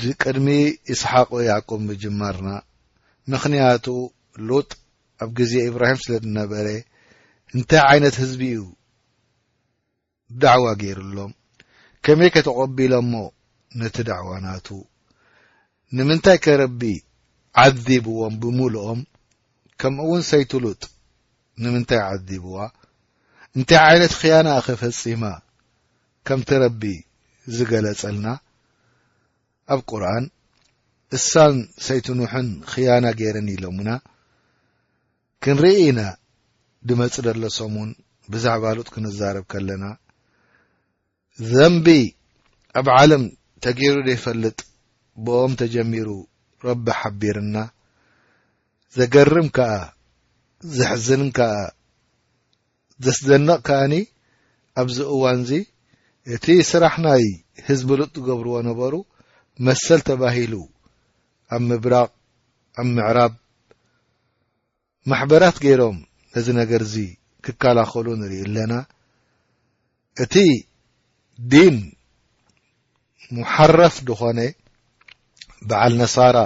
ድቅድሚ ኢስሓቅ ያዕቁብ ምጅማርና ምክንያቱ ሉጥ ኣብ ግዜ ኢብራሂም ስለ ድነበረ እንታይ ዓይነት ህዝቢ እዩ ዳዕዋ ገይርሎም ከመይ ከ ተቆቢሎሞ ነቲ ዳዕዋ ናቱ ንምንታይ ከ ረቢ ዓዚብዎም ብምሉኦም ከምኡ ውን ሰይቱ ሉጥ ንምንታይ ዓዚብዋ እንታይ ዓይነት ክያና ከ ፈጺማ ከምቲ ረቢ ዝገለጸልና ኣብ ቁርኣን እሳን ሰይቲ ኑሕን ኽያና ገይረን ኢሎሙና ክንርኢ ኢና ድመጽእ ደሎ ሰሙን ብዛዕባ ሉጥ ክንዛረብ ከለና ዘንቢ ኣብ ዓለም ተገይሩ ደይፈልጥ ብኦም ተጀሚሩ ረቢ ሓቢርና ዘገርም ከኣ ዘሕዝን ከኣ ዘስደንቕ ከኣኒ ኣብዚ እዋንዚ እቲ ስራሕ ናይ ህዝብሉጥ ዝገብርዎ ነበሩ መሰል ተባሂሉ ኣብ ምብራቕ ኣብ ምዕራብ ማሕበራት ገይሮም ነዚ ነገርዚ ክከላኸሉ ንርኢ ኣለና። እቲ ዲን ሙሓረፍ ዝኾነ በዓል ነሳራ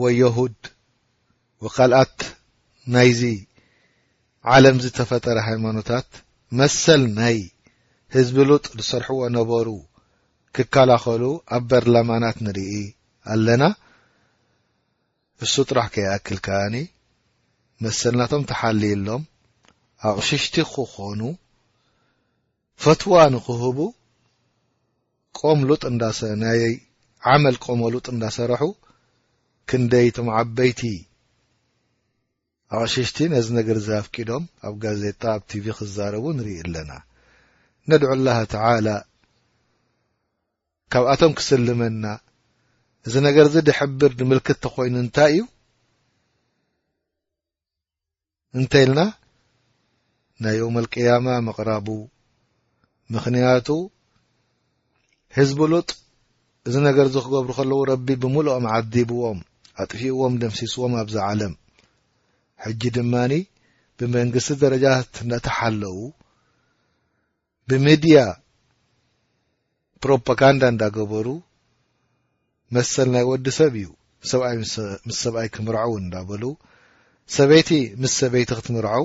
ወይ የሁድ ወካልኣት ናይዚ ዓለም ዝተፈጠረ ሃይማኖታት መሰል ናይ ህዝቢ ሉጥ ዝሰርሕዎ ነበሩ ክከላኸሉ ኣብ በርላማናት ንርኢ ኣለና እሱ ጥራሕ ከይኣክል ከኣኒ መሰልናቶም ተሓልይሎም ኣቕሽሽቲ ክኾኑ ፈትዋ ንክህቡ ቆም ሉጥ እንዳሰ ናይ ዓመል ቆሞ ሉጥ እንዳሰረሑ ክንደይ ቶም ዓበይቲ ኣቕሽሽቲ ነዚ ነገር እዚ ኣፍቂዶም ኣብ ጋዜጣ ኣብ ቲቪ ክዛረቡ ንርኢ ኣለና ነድዑ ላሃ ተላ ካብኣቶም ክስልመና እዚ ነገር እዚ ድሕብር ንምልክት ተኮይኑ እንታይ እዩ እንተልና ናይ ዮም ኣልቅያማ ምቕራቡ ምኽንያቱ ህዝቢ ሉጥ እዚ ነገር እዚ ክገብሩ ከለዉ ረቢ ብምልኦም ዓዲብዎም ኣጥፊእዎም ደምሲስዎም ኣብዛ ዓለም ሕጂ ድማኒ ብመንግስቲ ደረጃ እነተሓለዉ ብሚድያ ፕሮፓጋንዳ እንዳገበሩ መሰል ናይ ወዲ ሰብ እዩ ሰብኣይ ምስ ሰብኣይ ክምርዐው እንዳበሉ ሰበይቲ ምስ ሰበይቲ ክትምርዐው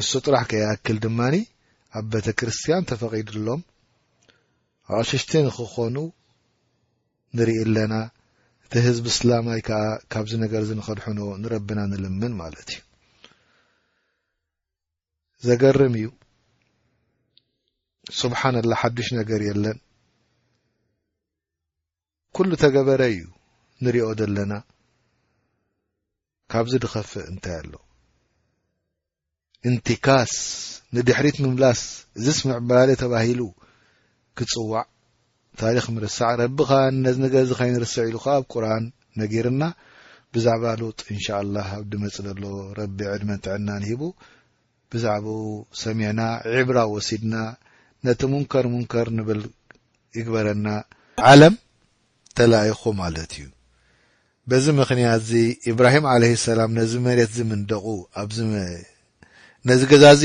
እሱ ጥራሕ ከይኣክል ድማ ኣብ ቤተ ክርስትያን ተፈቒድሎም ኣቕሽሽቲ ንክኾኑ ንርኢ ኣለና እቲ ህዝቢ እስላማይ ከዓ ካብዚ ነገር እዚ ንኸድሕኖ ንረብና ንልምን ማለት እዩ ዘገርም እዩ ስብሓን ላ ሓዱሽ ነገር የለን ኩሉ ተገበረ እዩ ንሪኦ ዘለና ካብዚ ድኸፍእ እንታይ ኣሎ እንትካስ ንድሕሪት ምምላስ እዚስ ምዕባለ ተባሂሉ ክፅዋዕ ታሪኽ ምርሳዕ ረቢ ከኣ ነዚ ነገር እዚ ከይንርስዕ ኢሉ ከኣ ኣብ ቁርኣን ነጊርና ብዛዕባ ሉጥ እንሻኣላህ ኣብ ድመጽእ ዘሎ ረቢ ዕድመን ጥዕናን ሂቡ ብዛዕብኡ ሰሚዕና ዒብራ ወሲድና ነቲ ሙንከር ሙንከር ንብል ይግበረና። ዓለም ተላኢኹ ማለት እዩ። በዚ ምኽንያት እዚ ኢብራሂም ዓለይሂ ሰላም ነዚ መሬት እዚ ምንደቑ ኣብዚ ነዚ ገዛ እዚ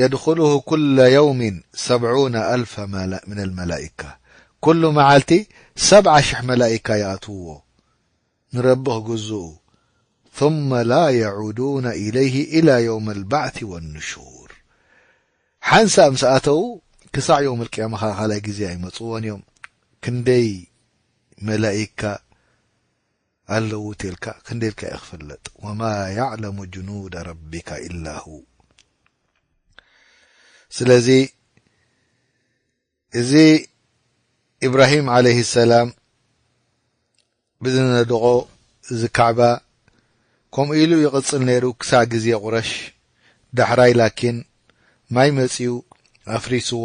የድኹሉሁ ኩለ የውሚን ሰብዑነ ኣልፈ ሚነል መላኢካ ኩሉ መዓልቲ ሰብዓ ሽሕ መላኢካ ይኣትውዎ ንረቢ ክግዝኡ ثመ ላ የዑዱነ ኢለይሂ ኢላ የውመል ባዕቲ ወኑሹር ሓንሳእ ምስ ኣተዉ ክሳዕ የውመል ቅያማ ከኣ ካልኣይ ግዜ ኣይመጽዎን እዮም ክንደይ መላኢካ ኣለዉ ቴልካ ክንደይ ኢልካ እዩ ክፍለጥ ወማ ያዕለሙ ጅኑደ ረቢካ ኢላ ሁ ስለዚ እዚ ኢብራሂም ዓለይህ ሰላም ብዝነደቖ እዚ ካዕባ ከምኡ ኢሉ ይቕፅል ነይሩ ክሳዕ ግዜ ቑረሽ ዳሕራይ ላኪን ማይ መፅኡ ኣፍሪስዎ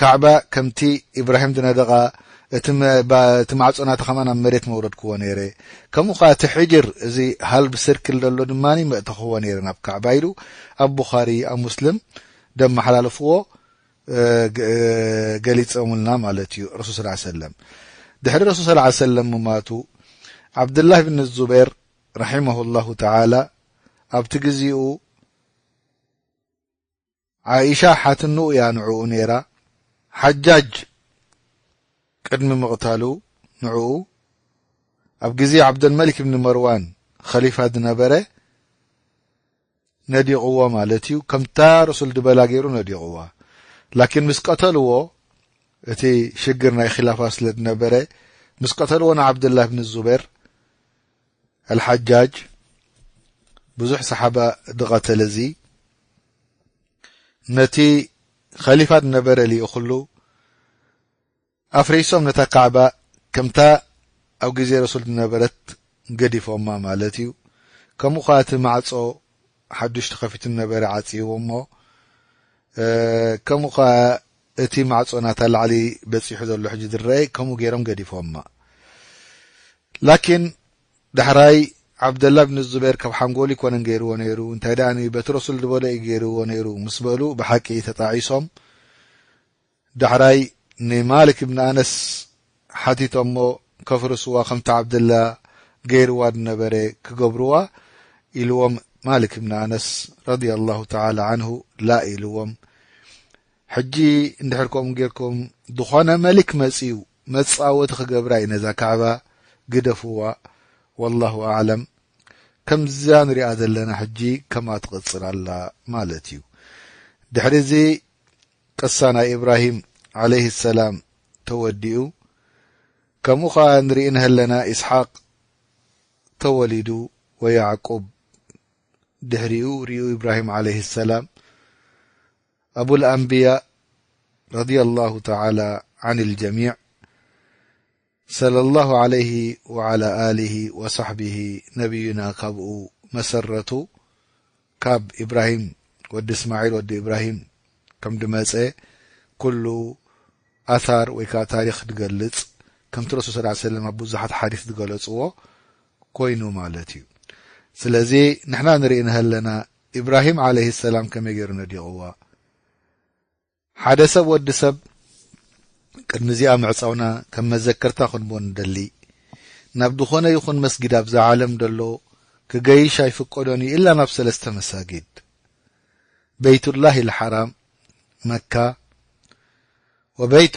ካዕባ ከምቲ ኢብራሂም ዝነደቓ እቲ ማዕጾ ናታ ከማን ናብ መሬት መውረድክዎ ነይረ ከምኡ ከኣ እቲ ሕጅር እዚ ሃልብ ስርክል ዘሎ ድማ መእተኽዎ ነይረ ናብ ካዕባ ኢሉ ኣብ ቡኻሪ ኣብ ሙስልም ደመሓላለፍዎ ገሊጾምልና ማለት እዩ ረሱል ስ ሰለም ድሕሪ ረሱል ስ ሰለም ምማቱ ዓብድላህ ብን ዙበይር ራሒማሁ ላሁ ተዓላ ኣብቲ ግዜኡ ዓኢሻ ሓትንኡ እያ ንዕኡ ነይራ፣ ሓጃጅ ቅድሚ ምቕታሉ ንዕኡ ኣብ ግዜ ዓብደልመሊክ ብኒ መርዋን ኸሊፋ ዝነበረ ነዲቕዎ ማለት እዩ፣ ከምታ ርሱል ድበላ ገይሩ ነዲቕዋ። ላኪን ምስ ቀተልዎ እቲ ሽግር ናይ ኺላፋ ስለ ዝነበረ ምስ ቀተልዎ ንዓብደላህ ብኒ ዙቤር ኣልሓጃጅ ብዙሕ ሰሓባ ድቐተለ እዚ ነቲ ኸሊፋ ዝነበረ ልኡ ኹሉ ኣፍሪሶም ነታ ካዕባ ከምታ ኣብ ግዜ ረሱል ዝነበረት ገዲፎማ ማለት እዩ ከምኡ ኸዓ እቲ ማዕፆ ሓዱሽ ተኸፊቱ ዝነበረ ዓፅዎ እሞ ከምኡ ኸዓ እቲ ማዕጾ ናታ ላዕሊ በጺሑ ዘሎ ሕጂ ዝረኣይ ከምኡ ጌሮም ገዲፎማ ላኪን ዳሕራይ ዓብደላ ብን ዙበይር ካብ ሓንጎል ይኮነን ገይርዎ ነይሩ እንታይ ደኣ በቲ ረሱል ዝበሎ እዩ ገይርዎ ነይሩ ምስ በሉ ብሓቂ ተጣዒሶም ዳሕራይ ንማሊክ ብን ኣነስ ሓቲቶሞ ከፍርስዋ ከምቲ ዓብደላ ገይርዋ ዝነበረ ክገብርዋ ኢልዎም ማሊክ ብን ኣነስ ረድያ ላሁ ተዓላ ዓንሁ ላ ኢልዎም ሕጂ እንድሕር ከምኡ ጌርኩም ዝኾነ መሊክ መጺኡ መጻወቲ ክገብራ እዩ ነዛ ካዕባ ግደፍዋ ወላሁ ኣዕለም ከምዛ ንሪኣ ዘለና ሕጂ ከምኣ ትቕጽል ኣላ ማለት እዩ ድሕሪ እዚ ቅሳ ናይ ኢብራሂም ዓለይህ ሰላም ተወዲኡ ከምኡ ኸኣ ንርኢ ነሀለና ኢስሓቅ ተወሊዱ ወያዕቁብ ድሕሪኡ ሪኡ ኢብራሂም ዓለይህ ሰላም ኣቡ ኣልኣንብያ ረዲየላሁ ተዓላ ዓኒል ጀሚዕ ሰለላሁ ዓለይሂ ወዓላ ኣሊሂ ወሳሕቢሂ ነብዩና ካብኡ መሰረቱ ካብ ኢብራሂም ወዲ እስማዒል ወዲ ኢብራሂም ከም ድመጸ ኩሉ ኣታር ወይ ከኣ ታሪኽ ድገልጽ ከምቲ ረሱል ሰለላሁ ዓለይሂ ወሰለም ኣብ ብዙሓት ሓዲስ ድገለጽዎ ኮይኑ ማለት እዩ ስለዚ ንሕና ንርኢ ንሀለና ኢብራሂም ዓለይሂ ሰላም ከመይ ገይሩ ነዲቕዋ? ሓደ ሰብ ወዲ ሰብ ቅድሚ እዚኣ ምዕጻውና ከም መዘከርታ ክንቦ ንደሊ ናብ ዝኾነ ይኹን መስጊድ ኣብዛ ዓለም ደሎ ክገይሽ ኣይፍቀዶን እዩ ኢላ ናብ ሰለስተ መሳጊድ በይቱላሂ ልሓራም መካ ወበይቱ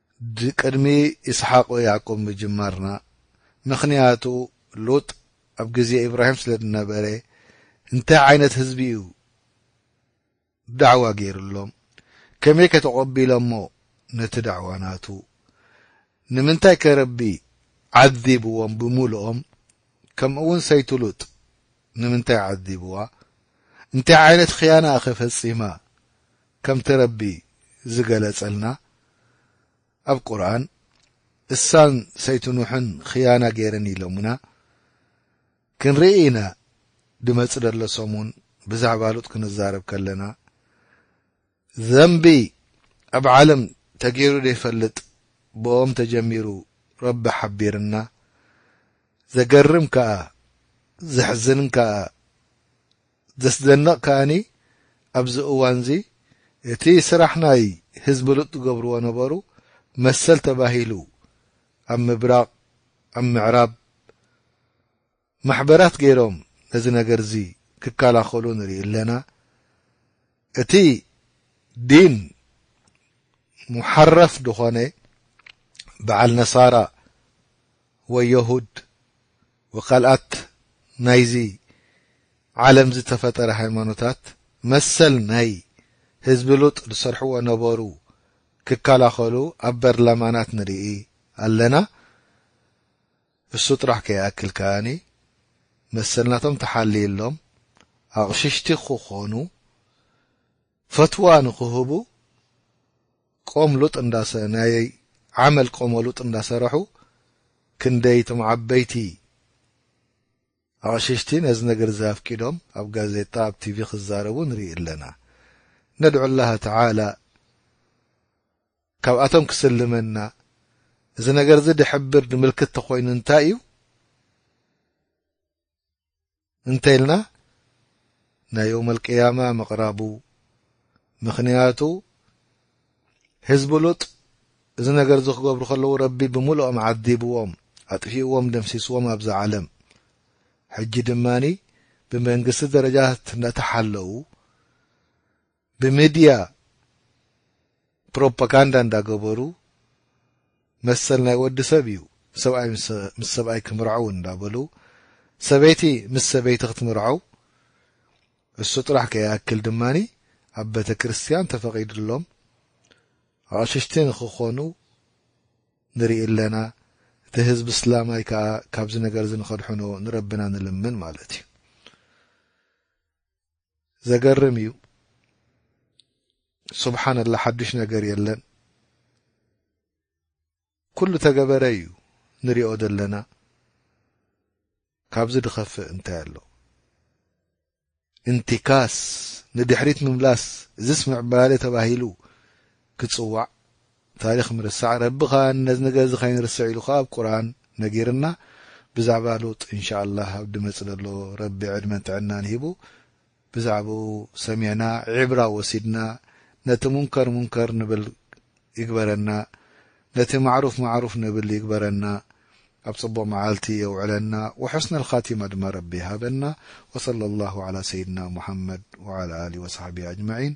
ቅድሚ ኢስሓቅ ያዕቁብ ምጅማርና ምክንያቱ ሉጥ ኣብ ግዜ ኢብራሂም ስለ ዝነበረ እንታይ ዓይነት ህዝቢ እዩ ዳዕዋ ገይርሎም ከመይ ከ ተቀቢሎሞ ነቲ ዳዕዋ ናቱ ንምንታይ ከ ረቢ ዓዚብዎም ብምልኦም ከምኡ ውን ሰይቱ ሉጥ ንምንታይ ዓዚብዋ እንታይ ዓይነት ክያና ከ ፈጺማ ከምቲ ረቢ ዝገለጸልና ኣብ ቁርኣን እሳን ሰይቱ ኑሕን ኽያና ገይረን ኢሎሙና ክንርኢ ኢና ድመጽእ ደሎ ሰሙን ብዛዕባ ሉጥ ክንዛረብ ከለና ዘንቢ ኣብ ዓለም ተገይሩ ደይፈልጥ ብኦም ተጀሚሩ ረቢ ሓቢርና ዘገርም ከኣ ዘሕዝንን ከኣ ዘስደንቕ ከኣኒ ኣብዚ እዋንዚ እቲ ስራሕ ናይ ህዝብሉጥ ዝገብርዎ ነበሩ መሰል ተባሂሉ ኣብ ምብራቕ ኣብ ምዕራብ ማሕበራት ገይሮም ነዚ ነገርዚ ክከላኸሉ ንርኢ ኣለና። እቲ ዲን ሙሓረፍ ዝኾነ በዓል ነሳራ ወይ የሁድ፣ ወካልኣት ናይዚ ዓለም ዝተፈጠረ ሃይማኖታት መሰል ናይ ህዝቢ ሉጥ ዝሰርሕዎ ነበሩ ክከላኸሉ ኣብ በርላማናት ንርኢ ኣለና እሱ ጥራሕ ከይኣክል ከኣ መሰልናቶም ተሓልይሎም ኣቕሽሽቲ ክኾኑ ፈትዋ ንክህቡ ቆም ሉጥ እንዳ ሰ ናይ ዓመል ቆመ ሉጥ እንዳ ሰረሑ ክንደይ ቶም ዓበይቲ ኣቕሽሽቲ ነዚ ነገር እዚ ኣፍቂዶም ኣብ ጋዜጣ ኣብ ቲቪ ክዛረቡ ንርኢ ኣለና ነድዑ ላሃ ተዓላ ካብኣቶም ክስልመና እዚ ነገር እዚ ድሕብር ድምልክት ተኾይኑ እንታይ እዩ እንተልና ናይ ዮም ኣልቅያማ ምቕራቡ ምኽንያቱ ህዝቢ ሉጥ እዚ ነገር እዚ ክገብሩ ከለዉ ረቢ ብምልኦም ዓዲብዎም ኣጥፊእዎም ደምሲስዎም ኣብዛ ዓለም ሕጂ ድማኒ ብመንግስቲ ደረጃ እነተሓለዉ ብሚድያ ፕሮፓጋንዳ እንዳገበሩ መሰል ናይ ወዲ ሰብ እዩ ሰብኣይ ምስ ሰብኣይ ክምርዐው እንዳበሉ ሰበይቲ ምስ ሰበይቲ ክትምርዐው እሱ ጥራሕ ከይኣክል ድማ ኣብ ቤተ ክርስትያን ተፈቒድሎም ኣቕሽሽቲ ንክኾኑ ንርኢ ኣለና እቲ ህዝቢ ስላማይ ከዓ ካብዚ ነገር እዚ ንኸድሕኖ ንረብና ንልምን ማለት እዩ ዘገርም እዩ ስብሓን ላ ሓዱሽ ነገር የለን ኩሉ ተገበረ እዩ ንሪኦ ዘለና ካብዚ ድኸፍእ እንታይ ኣሎ እንትካስ ንድሕሪት ምምላስ እዚስ ምዕባለ ተባሂሉ ክፅዋዕ ታሪኽ ምርሳዕ ረቢ ከኣ ንነዚ ነገር እዚ ከይንርስዕ ኢሉ ከኣ ኣብ ቁርኣን ነጊርና ብዛዕባ ሉጥ እንሻኣላህ ኣብ ድመጽ ደሎ ረቢ ዕድመን ጥዕናን ሂቡ ብዛዕብኡ ሰሚዕና ዒብራ ወሲድና ነቲ ሙንከር ሙንከር ንብል ይግበረና ነቲ ማዕሩፍ ማዕሩፍ ንብል ይግበረና ኣብ ጽቡቅ መዓልቲ የውዕለና ወሑስነል ኻቲማ ድማ ረቢ ይሃበና ወሰለላሁ ዓላ ሰይድና ሙሓመድ ወዓላ ኣሊ ወሳሕቢ ኣጅማዒን